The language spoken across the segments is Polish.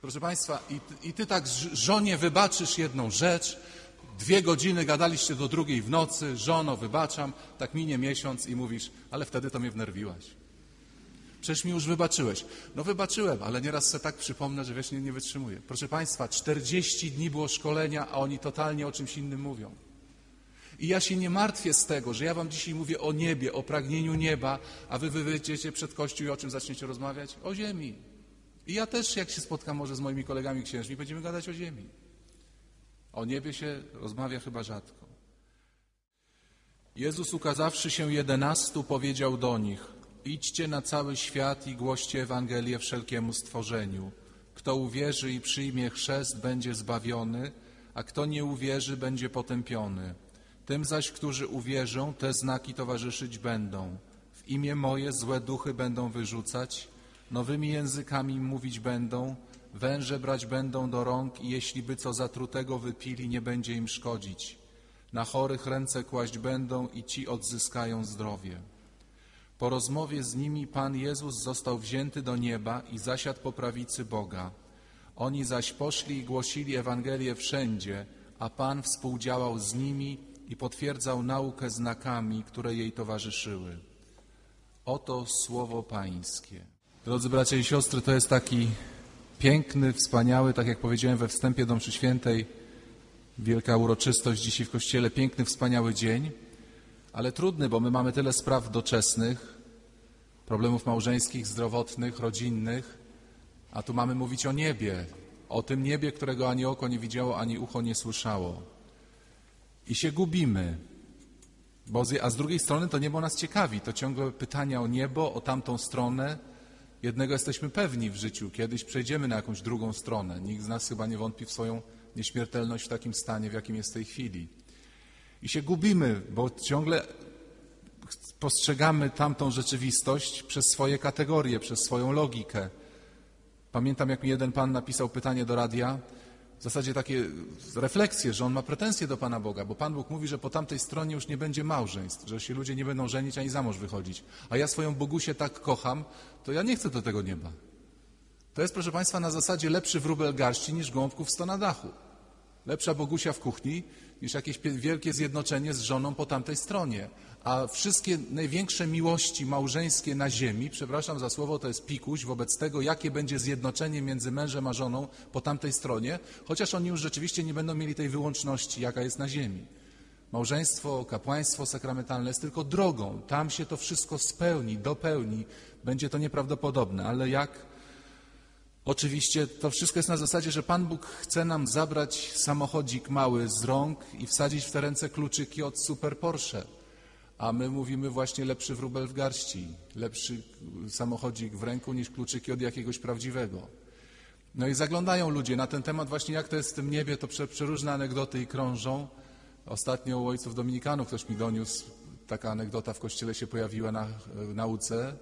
Proszę Państwa, i, i Ty tak żonie wybaczysz jedną rzecz, dwie godziny gadaliście do drugiej w nocy, żono, wybaczam, tak minie miesiąc i mówisz, ale wtedy to mnie wnerwiłaś. Przecież mi już wybaczyłeś. No wybaczyłem, ale nieraz sobie tak przypomnę, że wiesz, nie, nie wytrzymuję. Proszę Państwa, 40 dni było szkolenia, a oni totalnie o czymś innym mówią. I ja się nie martwię z tego, że ja wam dzisiaj mówię o niebie, o pragnieniu nieba, a wy wyjdziecie przed Kościół i o czym zaczniecie rozmawiać? O ziemi. I ja też, jak się spotkam może z moimi kolegami księżmi, będziemy gadać o ziemi. O niebie się rozmawia chyba rzadko. Jezus ukazawszy się jedenastu, powiedział do nich: Idźcie na cały świat i głoście Ewangelię wszelkiemu stworzeniu. Kto uwierzy i przyjmie chrzest, będzie zbawiony, a kto nie uwierzy, będzie potępiony. Tym zaś, którzy uwierzą, te znaki towarzyszyć będą. W imię moje złe duchy będą wyrzucać, nowymi językami mówić będą, węże brać będą do rąk i jeśli by co zatrutego wypili, nie będzie im szkodzić. Na chorych ręce kłaść będą i ci odzyskają zdrowie. Po rozmowie z nimi Pan Jezus został wzięty do nieba i zasiadł po prawicy Boga. Oni zaś poszli i głosili Ewangelię wszędzie, a Pan współdziałał z nimi i potwierdzał naukę znakami, które jej towarzyszyły. Oto słowo Pańskie. Drodzy bracia i siostry, to jest taki piękny, wspaniały, tak jak powiedziałem we wstępie do mszy świętej, wielka uroczystość dzisiaj w Kościele, piękny, wspaniały dzień, ale trudny, bo my mamy tyle spraw doczesnych, problemów małżeńskich, zdrowotnych, rodzinnych, a tu mamy mówić o niebie, o tym niebie, którego ani oko nie widziało, ani ucho nie słyszało. I się gubimy, bo z, a z drugiej strony to niebo nas ciekawi, to ciągłe pytania o niebo, o tamtą stronę. Jednego jesteśmy pewni w życiu, kiedyś przejdziemy na jakąś drugą stronę. Nikt z nas chyba nie wątpi w swoją nieśmiertelność w takim stanie, w jakim jest w tej chwili. I się gubimy, bo ciągle postrzegamy tamtą rzeczywistość przez swoje kategorie, przez swoją logikę. Pamiętam, jak mi jeden pan napisał pytanie do radia, w zasadzie takie refleksje, że on ma pretensje do Pana Boga, bo Pan Bóg mówi, że po tamtej stronie już nie będzie małżeństw, że się ludzie nie będą żenić ani za mąż wychodzić. A ja swoją Bogusię tak kocham, to ja nie chcę do tego nieba. To jest, proszę Państwa, na zasadzie lepszy wróbel garści niż gąbków sto na dachu. Lepsza Bogusia w kuchni niż jakieś wielkie zjednoczenie z żoną po tamtej stronie. A wszystkie największe miłości małżeńskie na ziemi, przepraszam za słowo, to jest pikuś wobec tego, jakie będzie zjednoczenie między mężem a żoną po tamtej stronie, chociaż oni już rzeczywiście nie będą mieli tej wyłączności, jaka jest na ziemi. Małżeństwo, kapłaństwo sakramentalne jest tylko drogą. Tam się to wszystko spełni, dopełni. Będzie to nieprawdopodobne, ale jak? Oczywiście to wszystko jest na zasadzie, że Pan Bóg chce nam zabrać samochodzik mały z rąk i wsadzić w te ręce kluczyki od super Porsche. A my mówimy właśnie lepszy wróbel w garści, lepszy samochodzik w ręku niż kluczyki od jakiegoś prawdziwego. No i zaglądają ludzie na ten temat właśnie jak to jest w tym niebie, to prze, przeróżne anegdoty i krążą. Ostatnio u ojców dominikanów ktoś mi doniósł, taka anegdota w kościele się pojawiła na nauce,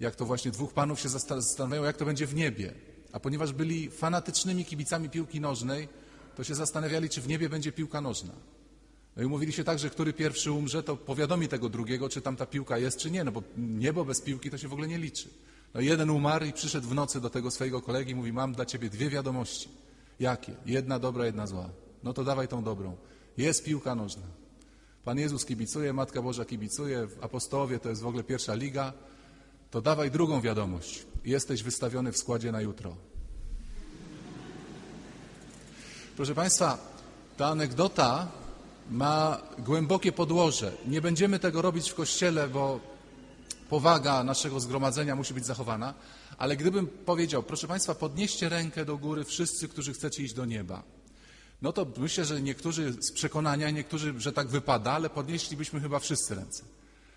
jak to właśnie dwóch panów się zasta- zastanawiają, jak to będzie w niebie. A ponieważ byli fanatycznymi kibicami piłki nożnej, to się zastanawiali, czy w niebie będzie piłka nożna. No i mówili się tak, że który pierwszy umrze, to powiadomi tego drugiego, czy tam ta piłka jest, czy nie, no bo niebo bez piłki to się w ogóle nie liczy. No jeden umarł i przyszedł w nocy do tego swojego kolegi i mówi, mam dla ciebie dwie wiadomości. Jakie? Jedna dobra, jedna zła. No to dawaj tą dobrą. Jest piłka nożna. Pan Jezus kibicuje, Matka Boża kibicuje, apostołowie to jest w ogóle pierwsza liga. To dawaj drugą wiadomość. Jesteś wystawiony w składzie na jutro. Proszę Państwa, ta anegdota ma głębokie podłoże. Nie będziemy tego robić w kościele, bo powaga naszego zgromadzenia musi być zachowana, ale gdybym powiedział, proszę Państwa, podnieście rękę do góry wszyscy, którzy chcecie iść do nieba. No to myślę, że niektórzy z przekonania, niektórzy, że tak wypada, ale podnieślibyśmy chyba wszyscy ręce.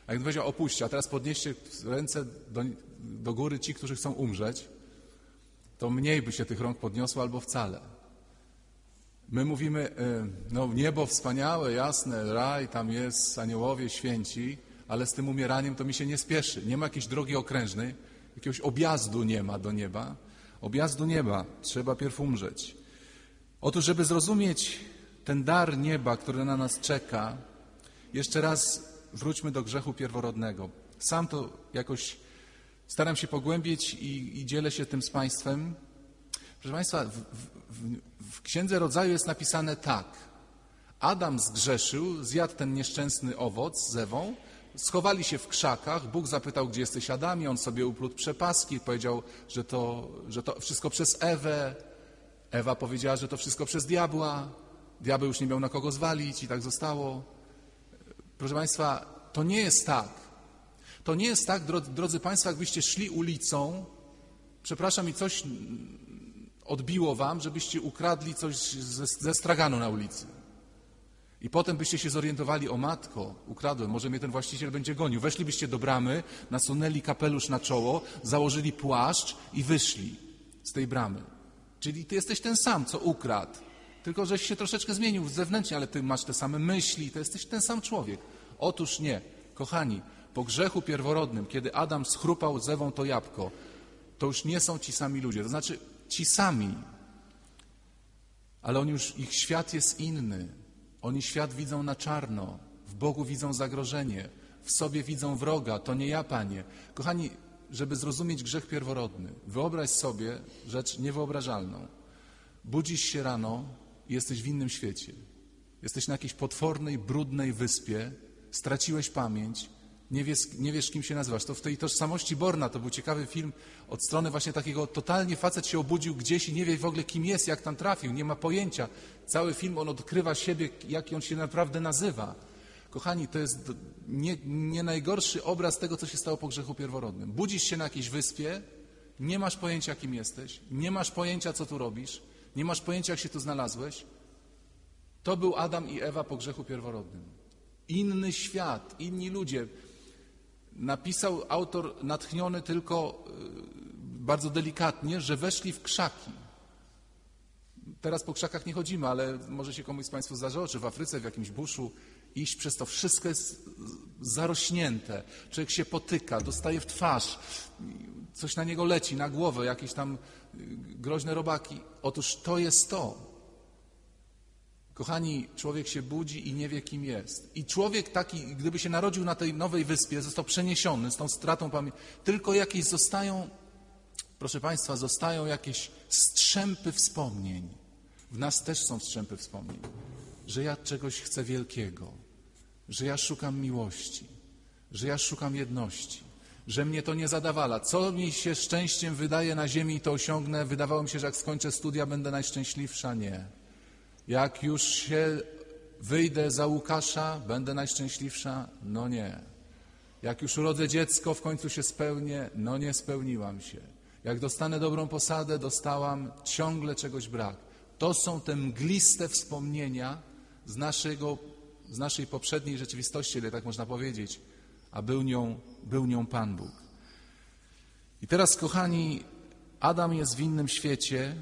A jakbym powiedział, opuśćcie, a teraz podnieście ręce do, do góry ci, którzy chcą umrzeć, to mniej by się tych rąk podniosło albo wcale. My mówimy, y, no niebo wspaniałe, jasne, raj, tam jest, aniołowie, święci, ale z tym umieraniem to mi się nie spieszy. Nie ma jakiejś drogi okrężnej, jakiegoś objazdu nie ma do nieba. Objazdu nieba, trzeba pierw umrzeć. Otóż, żeby zrozumieć ten dar nieba, który na nas czeka, jeszcze raz wróćmy do grzechu pierworodnego. Sam to jakoś staram się pogłębić i, i dzielę się tym z Państwem. Proszę Państwa, w, w, w Księdze Rodzaju jest napisane tak. Adam zgrzeszył, zjadł ten nieszczęsny owoc z Ewą, schowali się w krzakach, Bóg zapytał, gdzie jesteś Adamie, on sobie uplótł przepaski, powiedział, że to, że to wszystko przez Ewę. Ewa powiedziała, że to wszystko przez diabła. Diabeł już nie miał na kogo zwalić i tak zostało. Proszę Państwa, to nie jest tak. To nie jest tak, drodzy Państwo, jakbyście szli ulicą, przepraszam, i coś odbiło Wam, żebyście ukradli coś ze, ze straganu na ulicy. I potem byście się zorientowali, o matko, ukradłem, może mnie ten właściciel będzie gonił. Weszlibyście do bramy, nasunęli kapelusz na czoło, założyli płaszcz i wyszli z tej bramy. Czyli ty jesteś ten sam, co ukradł. Tylko, żeś się troszeczkę zmienił zewnętrznie, ale ty masz te same myśli, to jesteś ten sam człowiek. Otóż nie. Kochani, po grzechu pierworodnym, kiedy Adam schrupał z Ewą to jabłko, to już nie są ci sami ludzie. To znaczy, ci sami, ale on już, ich świat jest inny. Oni świat widzą na czarno, w Bogu widzą zagrożenie, w sobie widzą wroga. To nie ja, Panie. Kochani, żeby zrozumieć grzech pierworodny, wyobraź sobie rzecz niewyobrażalną. Budzisz się rano i jesteś w innym świecie. Jesteś na jakiejś potwornej, brudnej wyspie, straciłeś pamięć, nie wiesz, nie wiesz, kim się nazywasz. To w tej tożsamości Borna to był ciekawy film od strony właśnie takiego, totalnie facet się obudził gdzieś i nie wie w ogóle, kim jest, jak tam trafił, nie ma pojęcia. Cały film on odkrywa siebie, jak on się naprawdę nazywa. Kochani, to jest nie, nie najgorszy obraz tego, co się stało po grzechu pierworodnym. Budzisz się na jakiejś wyspie, nie masz pojęcia, kim jesteś, nie masz pojęcia, co tu robisz, nie masz pojęcia, jak się tu znalazłeś. To był Adam i Ewa po grzechu pierworodnym. Inny świat, inni ludzie. Napisał autor natchniony tylko y, bardzo delikatnie, że weszli w krzaki. Teraz po krzakach nie chodzimy, ale może się komuś z Państwa zdarzyło, czy w Afryce, w jakimś buszu, iść przez to. Wszystko jest zarośnięte. Człowiek się potyka, dostaje w twarz, coś na niego leci, na głowę, jakieś tam y, groźne robaki. Otóż to jest to. Kochani, człowiek się budzi i nie wie, kim jest. I człowiek taki, gdyby się narodził na tej nowej wyspie, został przeniesiony z tą stratą pamięci, tylko jakieś zostają, proszę Państwa, zostają jakieś strzępy wspomnień. W nas też są strzępy wspomnień, że ja czegoś chcę wielkiego, że ja szukam miłości, że ja szukam jedności, że mnie to nie zadawala. Co mi się szczęściem wydaje na ziemi, to osiągnę. Wydawało mi się, że jak skończę studia, będę najszczęśliwsza. Nie. Jak już się wyjdę za Łukasza, będę najszczęśliwsza? No nie. Jak już urodzę dziecko, w końcu się spełnię? No nie spełniłam się. Jak dostanę dobrą posadę, dostałam, ciągle czegoś brak. To są te mgliste wspomnienia z, naszego, z naszej poprzedniej rzeczywistości, ile tak można powiedzieć, a był nią, był nią Pan Bóg. I teraz, kochani, Adam jest w innym świecie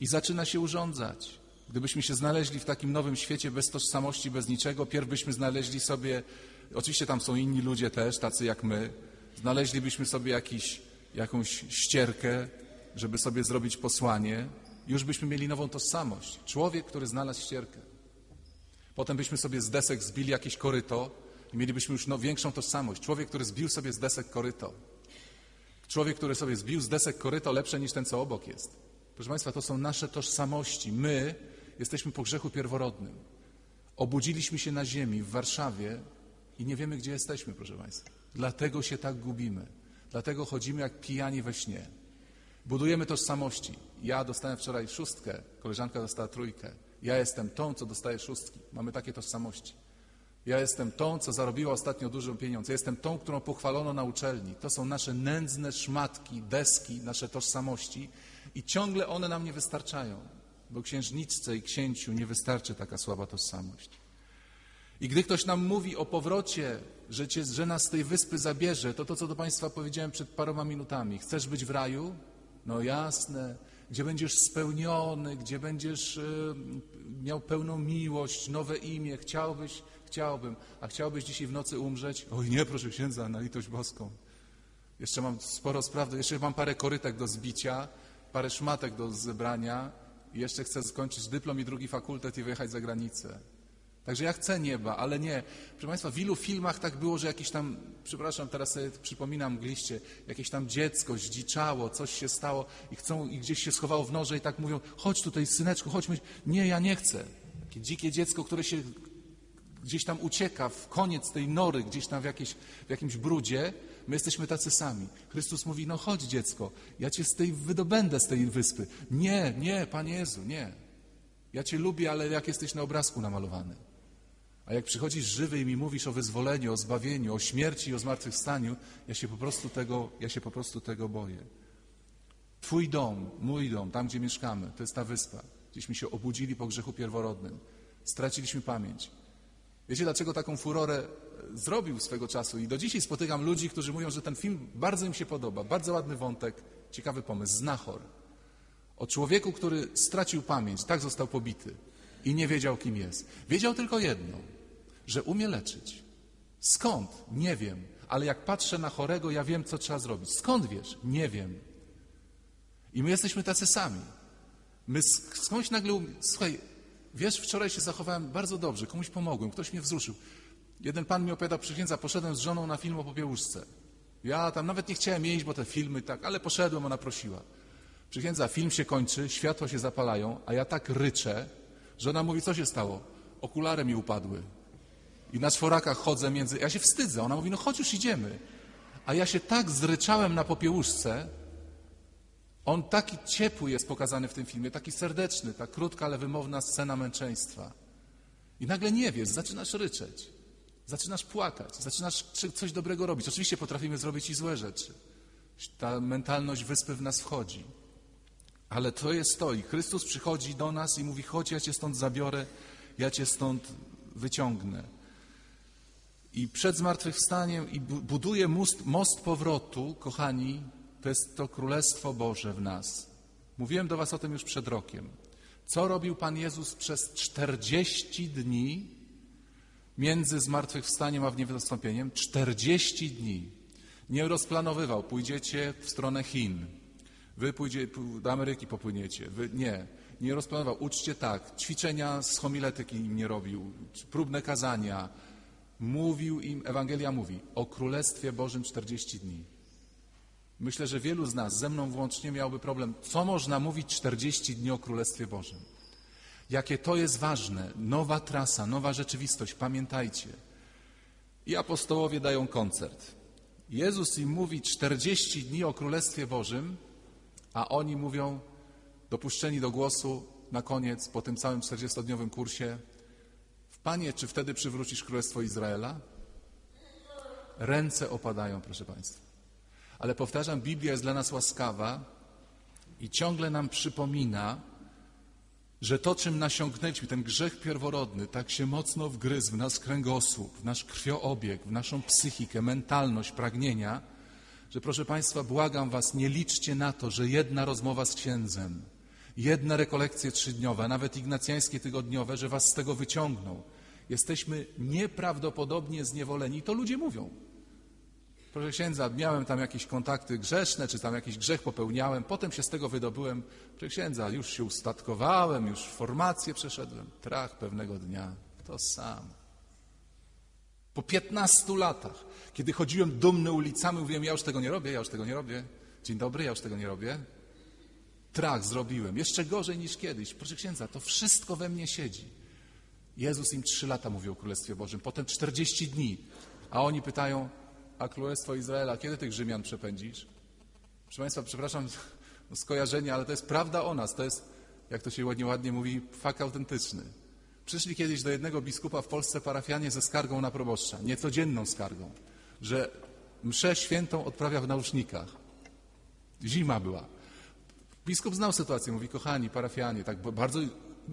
i zaczyna się urządzać. Gdybyśmy się znaleźli w takim nowym świecie bez tożsamości, bez niczego, pierw byśmy znaleźli sobie, oczywiście tam są inni ludzie też, tacy jak my, znaleźlibyśmy sobie jakiś, jakąś ścierkę, żeby sobie zrobić posłanie, już byśmy mieli nową tożsamość. Człowiek, który znalazł ścierkę. Potem byśmy sobie z desek zbili jakieś koryto i mielibyśmy już no, większą tożsamość. Człowiek, który zbił sobie z desek koryto. Człowiek, który sobie zbił z desek koryto lepsze niż ten, co obok jest. Proszę Państwa, to są nasze tożsamości. My jesteśmy po grzechu pierworodnym. Obudziliśmy się na ziemi, w Warszawie i nie wiemy, gdzie jesteśmy, proszę Państwa. Dlatego się tak gubimy. Dlatego chodzimy jak pijani we śnie. Budujemy tożsamości. Ja dostałem wczoraj szóstkę, koleżanka dostała trójkę. Ja jestem tą, co dostaje szóstki. Mamy takie tożsamości. Ja jestem tą, co zarobiła ostatnio dużo pieniądze. Ja jestem tą, którą pochwalono na uczelni. To są nasze nędzne szmatki, deski, nasze tożsamości i ciągle one nam nie wystarczają, bo księżniczce i księciu nie wystarczy taka słaba tożsamość. I gdy ktoś nam mówi o powrocie, że, cię, że nas z tej wyspy zabierze, to to, co do Państwa powiedziałem przed paroma minutami. Chcesz być w raju? No jasne. Gdzie będziesz spełniony, gdzie będziesz y, miał pełną miłość, nowe imię. Chciałbyś, chciałbym. A chciałbyś dzisiaj w nocy umrzeć? Oj nie, proszę księdza, na litość boską. Jeszcze mam sporo spraw, jeszcze mam parę korytek do zbicia, parę szmatek do zebrania i jeszcze chcę skończyć dyplom i drugi fakultet i wyjechać za granicę. Także ja chcę nieba, ale nie. Proszę Państwa, w ilu filmach tak było, że jakieś tam, przepraszam, teraz sobie przypominam mgliście, jakieś tam dziecko zdziczało, coś się stało i chcą, i gdzieś się schowało w norze i tak mówią, chodź tutaj syneczku, chodźmy. Nie, ja nie chcę. Takie dzikie dziecko, które się gdzieś tam ucieka w koniec tej nory, gdzieś tam w, jakieś, w jakimś brudzie, my jesteśmy tacy sami. Chrystus mówi, no chodź dziecko, ja cię z tej wydobędę z tej wyspy. Nie, nie, Panie Jezu, nie. Ja cię lubię, ale jak jesteś na obrazku namalowany. A jak przychodzisz żywy i mi mówisz o wyzwoleniu, o zbawieniu, o śmierci i o zmartwychwstaniu, ja się po prostu tego, ja się po prostu tego boję. Twój dom, mój dom, tam gdzie mieszkamy, to jest ta wyspa. Gdzieśmy się obudzili po grzechu pierworodnym. Straciliśmy pamięć. Wiecie, dlaczego taką furorę e, zrobił swego czasu? I do dzisiaj spotykam ludzi, którzy mówią, że ten film bardzo im się podoba. Bardzo ładny wątek, ciekawy pomysł. Znachor. O człowieku, który stracił pamięć, tak został pobity i nie wiedział, kim jest. Wiedział tylko jedno, że umie leczyć. Skąd? Nie wiem. Ale jak patrzę na chorego, ja wiem, co trzeba zrobić. Skąd wiesz? Nie wiem. I my jesteśmy tacy sami. My skądś nagle, um- słuchaj, wiesz, wczoraj się zachowałem bardzo dobrze, komuś pomogłem, ktoś mnie wzruszył. Jeden pan mi opowiadał, przysiędza, poszedłem z żoną na film o popiełuszce. Ja tam nawet nie chciałem iść, bo te filmy tak, ale poszedłem, ona prosiła. Przysiędza, film się kończy, światła się zapalają, a ja tak ryczę, że ona mówi, co się stało? Okulary mi upadły. I na czworakach chodzę między... Ja się wstydzę. Ona mówi, no chodź już idziemy. A ja się tak zryczałem na popiełuszce, on taki ciepły jest pokazany w tym filmie, taki serdeczny, ta krótka, ale wymowna scena męczeństwa. I nagle nie wiesz, zaczynasz ryczeć, zaczynasz płakać, zaczynasz coś dobrego robić. Oczywiście potrafimy zrobić i złe rzeczy. Ta mentalność wyspy w nas wchodzi. Ale to jest to. I Chrystus przychodzi do nas i mówi: Chodź, ja cię stąd zabiorę, ja cię stąd wyciągnę. I przed zmartwychwstaniem i buduje most, most powrotu, kochani, to jest to Królestwo Boże w nas. Mówiłem do Was o tym już przed rokiem. Co robił Pan Jezus przez 40 dni między zmartwychwstaniem a wniewystąpieniem? 40 dni. Nie rozplanowywał, pójdziecie w stronę Chin, wy pójdzie, do Ameryki popłyniecie. Wy, nie, nie rozplanował. Uczcie tak. Ćwiczenia z homiletyki im nie robił, próbne kazania. Mówił im, Ewangelia mówi o Królestwie Bożym 40 dni. Myślę, że wielu z nas, ze mną włącznie, miałby problem, co można mówić 40 dni o Królestwie Bożym. Jakie to jest ważne. Nowa trasa, nowa rzeczywistość. Pamiętajcie. I apostołowie dają koncert. Jezus im mówi 40 dni o Królestwie Bożym, a oni mówią, dopuszczeni do głosu, na koniec, po tym całym 40-dniowym kursie, Panie, czy wtedy przywrócisz Królestwo Izraela? Ręce opadają, proszę Państwa. Ale powtarzam, Biblia jest dla nas łaskawa i ciągle nam przypomina, że to, czym nasiągnęliśmy, ten grzech pierworodny, tak się mocno wgryzł w nas kręgosłup, w nasz krwioobieg, w naszą psychikę, mentalność, pragnienia, że proszę Państwa, błagam Was, nie liczcie na to, że jedna rozmowa z księdzem, jedne rekolekcje trzydniowe, nawet ignacjańskie tygodniowe, że Was z tego wyciągną. Jesteśmy nieprawdopodobnie zniewoleni. To ludzie mówią. Proszę księdza, miałem tam jakieś kontakty grzeszne, czy tam jakiś grzech popełniałem, potem się z tego wydobyłem. Proszę księdza, już się ustatkowałem, już formację przeszedłem. Trach pewnego dnia, to sam. Po 15 latach, kiedy chodziłem dumny ulicami, mówiłem, ja już tego nie robię, ja już tego nie robię. Dzień dobry, ja już tego nie robię. Trach zrobiłem, jeszcze gorzej niż kiedyś. Proszę księdza, to wszystko we mnie siedzi. Jezus im trzy lata mówił o Królestwie Bożym, potem 40 dni. A oni pytają, a Królestwo Izraela, kiedy tych Rzymian przepędzisz? Proszę Państwa, przepraszam skojarzenie, ale to jest prawda o nas. To jest, jak to się ładnie, ładnie mówi, fakt autentyczny. Przyszli kiedyś do jednego biskupa w Polsce parafianie ze skargą na proboszcza, niecodzienną skargą, że mszę świętą odprawia w nausznikach. Zima była. Biskup znał sytuację, mówi, kochani parafianie, tak bardzo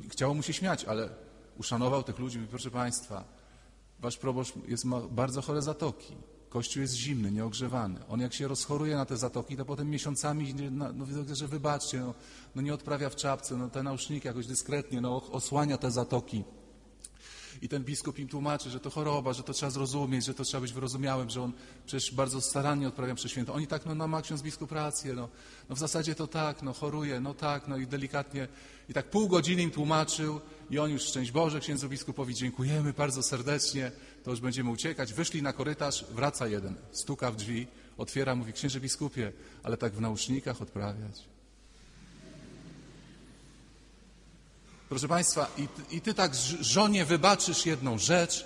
chciało mu się śmiać, ale uszanował tych ludzi, mówi, proszę Państwa, wasz proboszcz jest, ma bardzo chore zatoki. Kościół jest zimny, nieogrzewany. On jak się rozchoruje na te zatoki, to potem miesiącami, no, no że wybaczcie, no, no, nie odprawia w czapce, no te nauszniki jakoś dyskretnie, no osłania te zatoki. I ten biskup im tłumaczy, że to choroba, że to trzeba zrozumieć, że to trzeba być wyrozumiałym, że on przecież bardzo starannie odprawia mszę świętą. Oni tak, no, no ma ksiądz biskup rację, no, no w zasadzie to tak, no choruje, no tak, no i delikatnie. I tak pół godziny im tłumaczył i on już szczęść Boże księdzu biskupowi, dziękujemy bardzo serdecznie, to już będziemy uciekać. Wyszli na korytarz, wraca jeden, stuka w drzwi, otwiera, mówi, księże biskupie, ale tak w nausznikach odprawiać. Proszę Państwa, i, i Ty tak żonie wybaczysz jedną rzecz,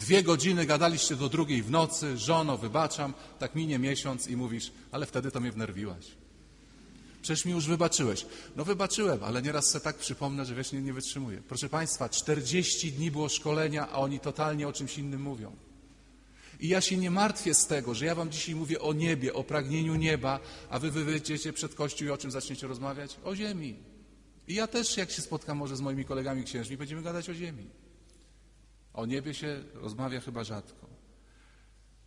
dwie godziny gadaliście do drugiej w nocy, żono, wybaczam, tak minie miesiąc i mówisz, ale wtedy to mnie wnerwiłaś. Przecież mi już wybaczyłeś. No wybaczyłem, ale nieraz se tak przypomnę, że wiesz, nie, nie wytrzymuję. Proszę Państwa, 40 dni było szkolenia, a oni totalnie o czymś innym mówią. I ja się nie martwię z tego, że ja wam dzisiaj mówię o niebie, o pragnieniu nieba, a wy wyjdziecie przed Kościół i o czym zaczniecie rozmawiać? O ziemi. I ja też, jak się spotkam może z moimi kolegami księżmi, będziemy gadać o ziemi. O niebie się rozmawia chyba rzadko.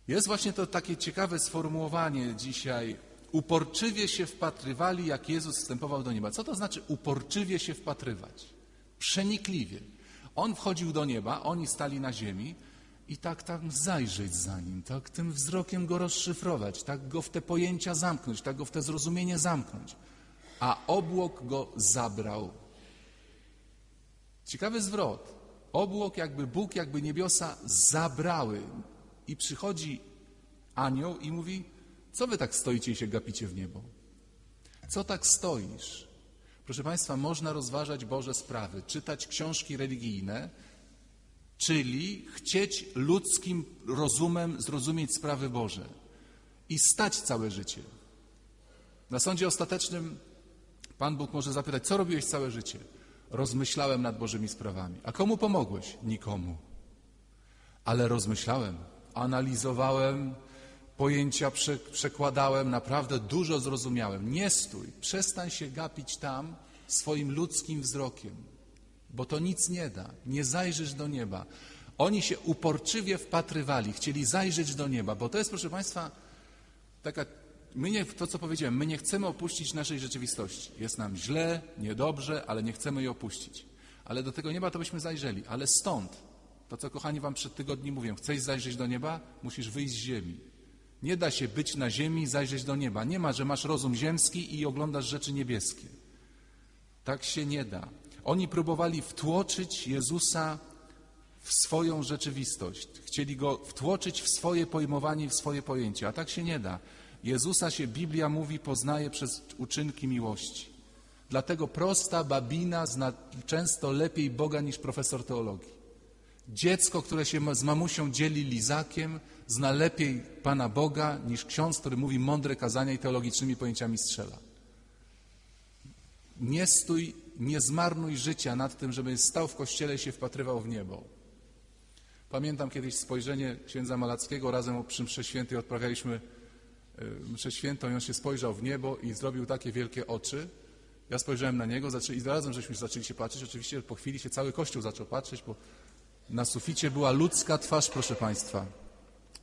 Jest właśnie to takie ciekawe sformułowanie dzisiaj. Uporczywie się wpatrywali, jak Jezus wstępował do nieba. Co to znaczy uporczywie się wpatrywać? Przenikliwie. On wchodził do nieba, oni stali na ziemi i tak tam zajrzeć za nim, tak tym wzrokiem go rozszyfrować, tak go w te pojęcia zamknąć, tak go w te zrozumienie zamknąć a obłok go zabrał. Ciekawy zwrot. Obłok, jakby Bóg, jakby niebiosa zabrały. I przychodzi anioł i mówi: Co wy tak stoicie i się gapicie w niebo? Co tak stoisz? Proszę Państwa, można rozważać Boże sprawy, czytać książki religijne, czyli chcieć ludzkim rozumem zrozumieć sprawy Boże i stać całe życie. Na sądzie ostatecznym Pan Bóg może zapytać, co robiłeś całe życie? Rozmyślałem nad Bożymi sprawami. A komu pomogłeś? Nikomu. Ale rozmyślałem, analizowałem, pojęcia prze, przekładałem, naprawdę dużo zrozumiałem. Nie stój, przestań się gapić tam swoim ludzkim wzrokiem, bo to nic nie da. Nie zajrzysz do nieba. Oni się uporczywie wpatrywali, chcieli zajrzeć do nieba, bo to jest, proszę Państwa, taka my nie, to co powiedziałem, my nie chcemy opuścić naszej rzeczywistości. Jest nam źle, niedobrze, ale nie chcemy jej opuścić. Ale do tego nieba to byśmy zajrzeli. Ale stąd, to co kochani wam przed tygodni mówię, chcesz zajrzeć do nieba, musisz wyjść z ziemi. Nie da się być na ziemi i zajrzeć do nieba. Nie ma, że masz rozum ziemski i oglądasz rzeczy niebieskie. Tak się nie da. Oni próbowali wtłoczyć Jezusa w swoją rzeczywistość. Chcieli go wtłoczyć w swoje pojmowanie, w swoje pojęcie, a tak się nie da. Jezusa się Biblia mówi poznaje przez uczynki miłości. Dlatego prosta babina zna często lepiej Boga niż profesor teologii. Dziecko, które się z mamusią dzieli lizakiem, zna lepiej Pana Boga niż ksiądz, który mówi mądre kazania i teologicznymi pojęciami strzela. Nie stój, nie zmarnuj życia nad tym, żeby stał w kościele i się wpatrywał w niebo. Pamiętam kiedyś spojrzenie księdza Malackiego, razem przy mszy świętej odprawialiśmy mszę świętą i on się spojrzał w niebo i zrobił takie wielkie oczy. Ja spojrzałem na niego zaczęli, i zarazem żeśmy zaczęli się patrzeć. Oczywiście po chwili się cały kościół zaczął patrzeć, bo na suficie była ludzka twarz, proszę Państwa.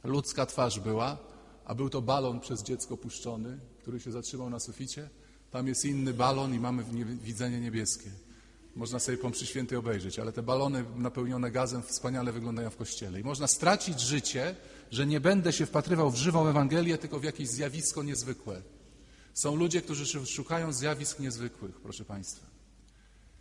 Ludzka twarz była, a był to balon przez dziecko puszczony, który się zatrzymał na suficie. Tam jest inny balon i mamy widzenie niebieskie. Można sobie po mszy świętej obejrzeć, ale te balony napełnione gazem wspaniale wyglądają w kościele. I można stracić życie, że nie będę się wpatrywał w żywą Ewangelię, tylko w jakieś zjawisko niezwykłe. Są ludzie, którzy szukają zjawisk niezwykłych, proszę Państwa.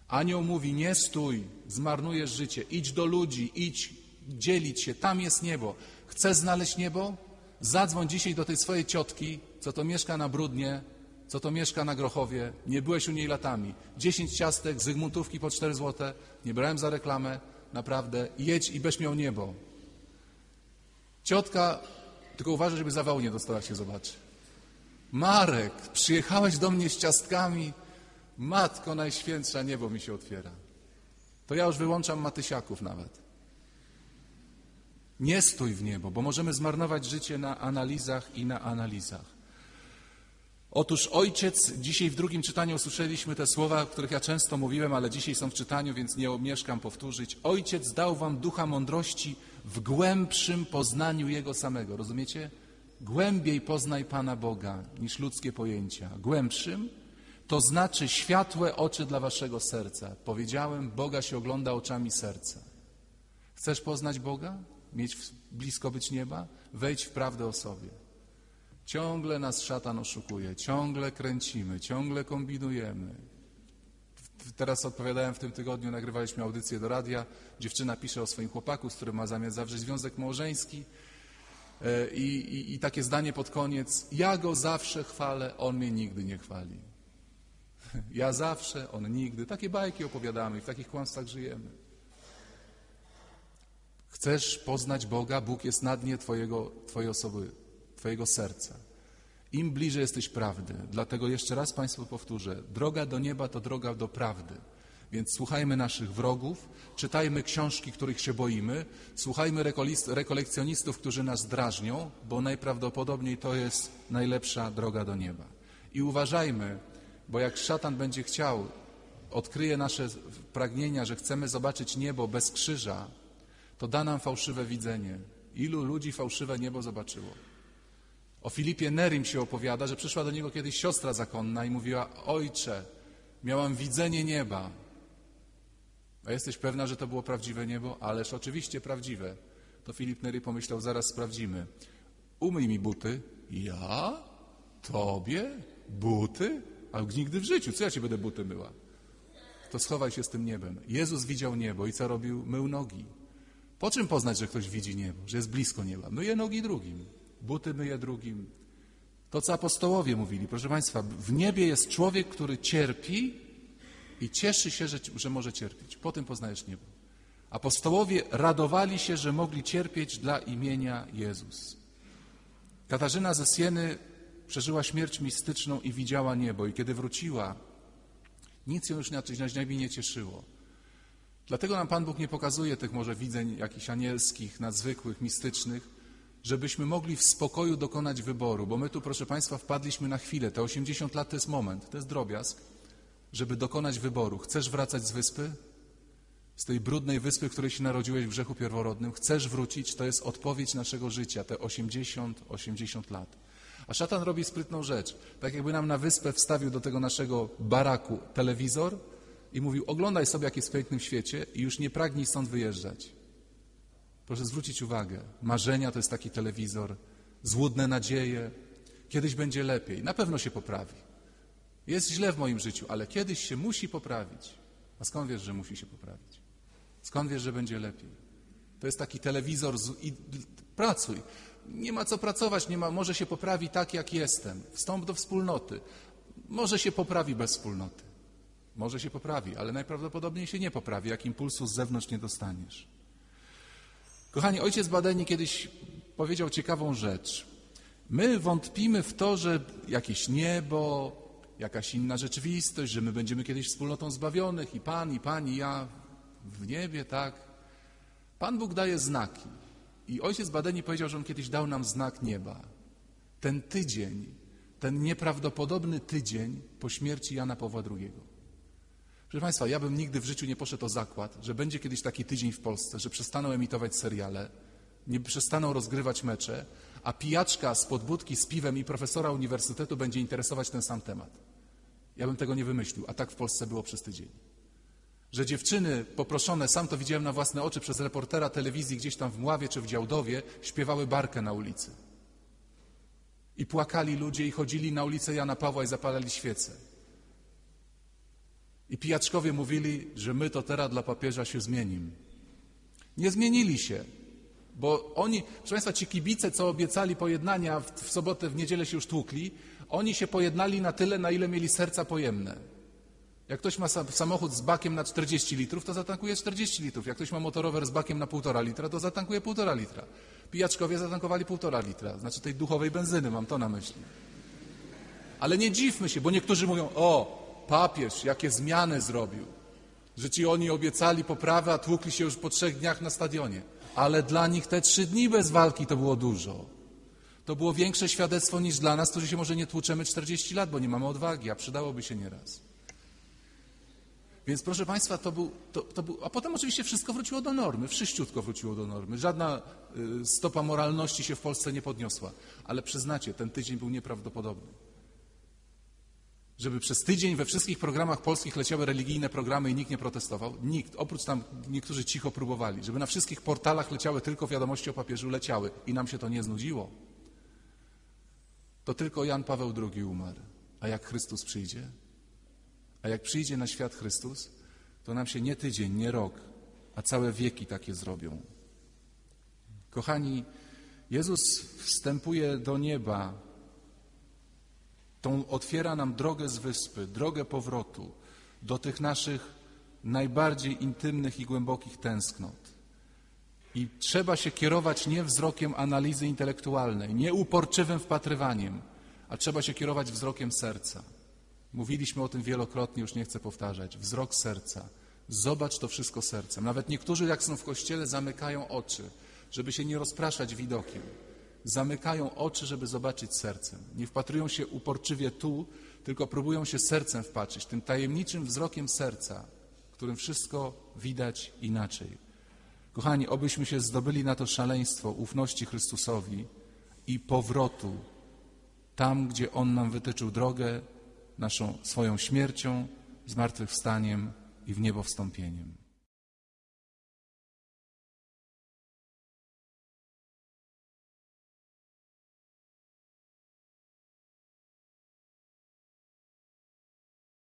Anioł mówi, nie stój, zmarnujesz życie, idź do ludzi, idź dzielić się, tam jest niebo. Chcesz znaleźć niebo? Zadzwoń dzisiaj do tej swojej ciotki, co to mieszka na Brudnie, co to mieszka na Grochowie, nie byłeś u niej latami. Dziesięć ciastek, zygmuntówki po cztery złote, nie brałem za reklamę, naprawdę, jedź i będziesz miał niebo. Ciotka, tylko uważaj, żeby zawału nie dostała, się zobaczy. Marek, przyjechałeś do mnie z ciastkami. Matko Najświętsza, niebo mi się otwiera. To ja już wyłączam Matysiaków nawet. Nie stój w niebo, bo możemy zmarnować życie na analizach i na analizach. Otóż ojciec, dzisiaj w drugim czytaniu usłyszeliśmy te słowa, o których ja często mówiłem, ale dzisiaj są w czytaniu, więc nie omieszkam powtórzyć. Ojciec dał wam ducha mądrości w głębszym poznaniu Jego samego. Rozumiecie? Głębiej poznaj Pana Boga niż ludzkie pojęcia. Głębszym to znaczy światłe oczy dla waszego serca. Powiedziałem, Boga się ogląda oczami serca. Chcesz poznać Boga? Mieć blisko być nieba? Wejdź w prawdę o sobie. Ciągle nas szatan oszukuje, ciągle kręcimy, ciągle kombinujemy. Teraz odpowiadałem w tym tygodniu, nagrywaliśmy audycję do radia. Dziewczyna pisze o swoim chłopaku, z którym ma zamiar zawrzeć związek małżeński. E, I, i, I takie zdanie pod koniec. Ja go zawsze chwalę, on mnie nigdy nie chwali. Ja zawsze, on nigdy. Takie bajki opowiadamy i w takich kłamstwach żyjemy. Chcesz poznać Boga, Bóg jest na dnie twojego, twojej osoby, twojego serca. Im bliżej jesteś prawdy. Dlatego jeszcze raz Państwu powtórzę. Droga do nieba to droga do prawdy. Więc słuchajmy naszych wrogów, czytajmy książki, których się boimy, słuchajmy rekolekcjonistów, którzy nas drażnią, bo najprawdopodobniej to jest najlepsza droga do nieba. I uważajmy, bo jak szatan będzie chciał, odkryje nasze pragnienia, że chcemy zobaczyć niebo bez krzyża, to da nam fałszywe widzenie. Ilu ludzi fałszywe niebo zobaczyło? O Filipie Nerim się opowiada, że przyszła do niego kiedyś siostra zakonna i mówiła: Ojcze, miałam widzenie nieba. A jesteś pewna, że to było prawdziwe niebo? Ależ oczywiście prawdziwe. To Filip Neri pomyślał: Zaraz sprawdzimy. Umyj mi buty. Ja? Tobie? Buty? A nigdy w życiu. Co ja ci będę buty myła? To schowaj się z tym niebem. Jezus widział niebo i co robił? Mył nogi. Po czym poznać, że ktoś widzi niebo, że jest blisko nieba? Myje nogi drugim, buty myje drugim. To, co apostołowie mówili, proszę Państwa, w niebie jest człowiek, który cierpi i cieszy się, że, że może cierpieć. Po tym poznajesz niebo. Apostołowie radowali się, że mogli cierpieć dla imienia Jezus. Katarzyna ze Sieny przeżyła śmierć mistyczną i widziała niebo. I kiedy wróciła, nic ją już na ziemi nie cieszyło. Dlatego nam Pan Bóg nie pokazuje tych może widzeń jakichś anielskich, nadzwykłych, mistycznych, żebyśmy mogli w spokoju dokonać wyboru, bo my tu, proszę Państwa, wpadliśmy na chwilę. Te 80 lat to jest moment, to jest drobiazg, żeby dokonać wyboru. Chcesz wracać z wyspy? Z tej brudnej wyspy, w której się narodziłeś w grzechu pierworodnym? Chcesz wrócić? To jest odpowiedź naszego życia, te 80, 80 lat. A szatan robi sprytną rzecz. Tak jakby nam na wyspę wstawił do tego naszego baraku telewizor i mówił, oglądaj sobie, jak jest w pięknym świecie i już nie pragnij stąd wyjeżdżać. Proszę zwrócić uwagę, marzenia to jest taki telewizor, złudne nadzieje, kiedyś będzie lepiej, na pewno się poprawi. Jest źle w moim życiu, ale kiedyś się musi poprawić. A skąd wiesz, że musi się poprawić? Skąd wiesz, że będzie lepiej? To jest taki telewizor z... i pracuj. Nie ma co pracować, nie ma, może się poprawi tak, jak jestem. Wstąp do wspólnoty. Może się poprawi bez wspólnoty. Może się poprawi, ale najprawdopodobniej się nie poprawi, jak impulsu z zewnątrz nie dostaniesz. Kochani, ojciec Badeni kiedyś powiedział ciekawą rzecz. My wątpimy w to, że jakieś niebo, jakaś inna rzeczywistość, że my będziemy kiedyś wspólnotą zbawionych i Pan, i Pani, i ja w niebie, tak. Pan Bóg daje znaki. I ojciec Badeni powiedział, że on kiedyś dał nam znak nieba. Ten tydzień, ten nieprawdopodobny tydzień po śmierci Jana Pawła II. Proszę Państwa, ja bym nigdy w życiu nie poszedł o zakład, że będzie kiedyś taki tydzień w Polsce, że przestaną emitować seriale, nie przestaną rozgrywać mecze, a pijaczka z podbudki z piwem i profesora uniwersytetu będzie interesować ten sam temat. Ja bym tego nie wymyślił, a tak w Polsce było przez tydzień. Że dziewczyny poproszone, sam to widziałem na własne oczy przez reportera telewizji gdzieś tam w Mławie czy w Działdowie, śpiewały barkę na ulicy. I płakali ludzie i chodzili na ulicę Jana Pawła i zapalali świece. I pijaczkowie mówili, że my to teraz dla papieża się zmienimy. Nie zmienili się, bo oni, proszę Państwa, ci kibice, co obiecali pojednania w, w sobotę, w niedzielę się już tłukli, oni się pojednali na tyle, na ile mieli serca pojemne. Jak ktoś ma sa- samochód z bakiem na 40 litrów, to zatankuje 40 litrów. Jak ktoś ma motorower z bakiem na 1,5 litra, to zatankuje 1,5 litra. Pijaczkowie zatankowali 1,5 litra, znaczy tej duchowej benzyny, mam to na myśli. Ale nie dziwmy się, bo niektórzy mówią, o, papież, jakie zmiany zrobił, że ci oni obiecali poprawę, a tłukli się już po trzech dniach na stadionie. Ale dla nich te trzy dni bez walki to było dużo. To było większe świadectwo niż dla nas, którzy się może nie tłuczemy 40 lat, bo nie mamy odwagi, a przydałoby się nieraz. Więc proszę Państwa, to był, to, to był, a potem oczywiście wszystko wróciło do normy, wszyściutko wróciło do normy. Żadna y, stopa moralności się w Polsce nie podniosła. Ale przyznacie, ten tydzień był nieprawdopodobny. Żeby przez tydzień we wszystkich programach polskich leciały religijne programy i nikt nie protestował? Nikt. Oprócz tam niektórzy cicho próbowali. Żeby na wszystkich portalach leciały tylko wiadomości o papieżu, leciały. I nam się to nie znudziło. To tylko Jan Paweł II umarł. A jak Chrystus przyjdzie? A jak przyjdzie na świat Chrystus, to nam się nie tydzień, nie rok, a całe wieki takie zrobią. Kochani, Jezus wstępuje do nieba, tą otwiera nam drogę z wyspy, drogę powrotu do tych naszych najbardziej intymnych i głębokich tęsknot. I trzeba się kierować nie wzrokiem analizy intelektualnej, nie uporczywym wpatrywaniem, a trzeba się kierować wzrokiem serca. Mówiliśmy o tym wielokrotnie, już nie chcę powtarzać. Wzrok serca. Zobacz to wszystko sercem. Nawet niektórzy, jak są w kościele, zamykają oczy, żeby się nie rozpraszać widokiem. Zamykają oczy, żeby zobaczyć sercem. Nie wpatrują się uporczywie tu, tylko próbują się sercem wpatrzeć, tym tajemniczym wzrokiem serca, którym wszystko widać inaczej. Kochani, obyśmy się zdobyli na to szaleństwo ufności Chrystusowi i powrotu tam, gdzie On nam wytyczył drogę, naszą swoją śmiercią, zmartwychwstaniem i w niebo wstąpieniem.